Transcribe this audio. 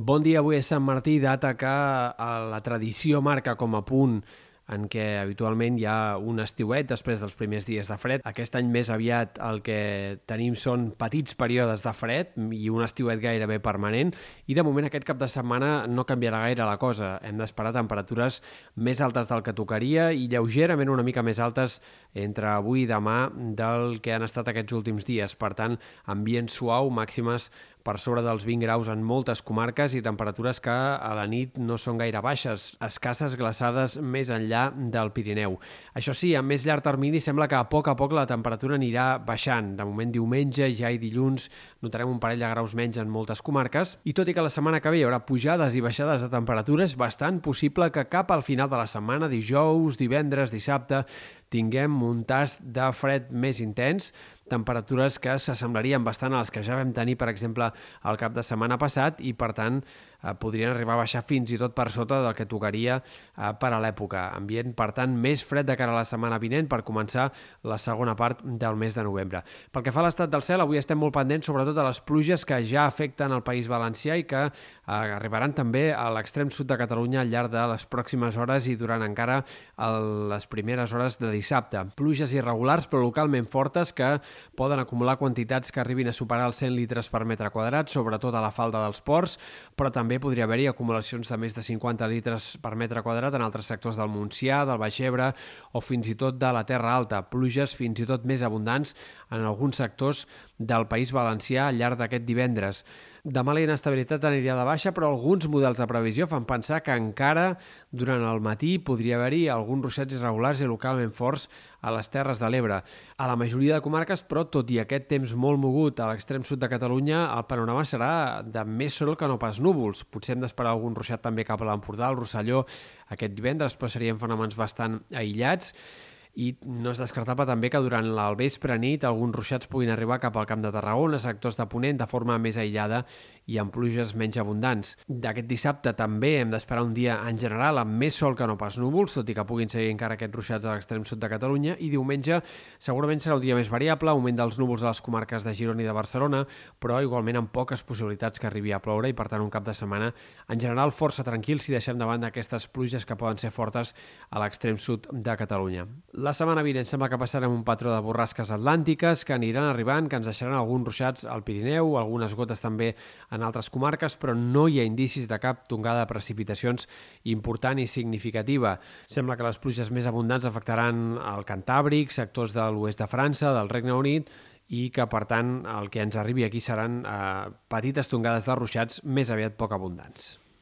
Bon dia, avui és Sant Martí, data que eh, la tradició marca com a punt en què habitualment hi ha un estiuet després dels primers dies de fred. Aquest any més aviat el que tenim són petits períodes de fred i un estiuet gairebé permanent i de moment aquest cap de setmana no canviarà gaire la cosa. Hem d'esperar temperatures més altes del que tocaria i lleugerament una mica més altes entre avui i demà del que han estat aquests últims dies. Per tant, ambient suau, màximes per sobre dels 20 graus en moltes comarques i temperatures que a la nit no són gaire baixes, escasses glaçades més enllà del Pirineu. Això sí, a més llarg termini sembla que a poc a poc la temperatura anirà baixant. De moment diumenge, ja i dilluns notarem un parell de graus menys en moltes comarques i tot i que la setmana que ve hi haurà pujades i baixades de temperatures, bastant possible que cap al final de la setmana, dijous, divendres, dissabte, tinguem un tast de fred més intens, temperatures que s'assemblarien bastant a les que ja vam tenir, per exemple, el cap de setmana passat i, per tant, eh, podrien arribar a baixar fins i tot per sota del que tocaria eh, per a l'època. Ambient, per tant, més fred de cara a la setmana vinent per començar la segona part del mes de novembre. Pel que fa a l'estat del cel, avui estem molt pendents sobretot de les pluges que ja afecten el País Valencià i que eh, arribaran també a l'extrem sud de Catalunya al llarg de les pròximes hores i durant encara el, les primeres hores de dissabte. Pluges irregulars però localment fortes que poden acumular quantitats que arribin a superar els 100 litres per metre quadrat, sobretot a la falda dels ports, però també podria haver-hi acumulacions de més de 50 litres per metre quadrat en altres sectors del Montsià, del Baix Ebre o fins i tot de la Terra Alta, pluges fins i tot més abundants en alguns sectors del País Valencià al llarg d'aquest divendres. Demà la inestabilitat aniria de baixa, però alguns models de previsió fan pensar que encara durant el matí podria haver-hi alguns ruixats irregulars i localment forts a les Terres de l'Ebre. A la majoria de comarques, però, tot i aquest temps molt mogut a l'extrem sud de Catalunya, el panorama serà de més sol que no pas núvols. Potser hem d'esperar algun ruixat també cap a l'Empordà, al Rosselló, aquest divendres, però serien fenòmens bastant aïllats i no és descartable també que durant el vespre nit alguns ruixats puguin arribar cap al Camp de Tarragona, sectors de Ponent, de forma més aïllada i amb pluges menys abundants. D'aquest dissabte també hem d'esperar un dia en general amb més sol que no pas núvols, tot i que puguin seguir encara aquests ruixats a l'extrem sud de Catalunya, i diumenge segurament serà un dia més variable, augment dels núvols a les comarques de Girona i de Barcelona, però igualment amb poques possibilitats que arribi a ploure i per tant un cap de setmana en general força tranquil si deixem davant d'aquestes pluges que poden ser fortes a l'extrem sud de Catalunya. La setmana vinent sembla que passarem un patró de borrasques atlàntiques que aniran arribant, que ens deixaran alguns ruixats al Pirineu, algunes gotes també en altres comarques, però no hi ha indicis de cap tongada de precipitacions important i significativa. Sembla que les pluges més abundants afectaran el Cantàbric, sectors de l'oest de França, del Regne Unit, i que, per tant, el que ens arribi aquí seran eh, petites tongades de ruixats més aviat poc abundants.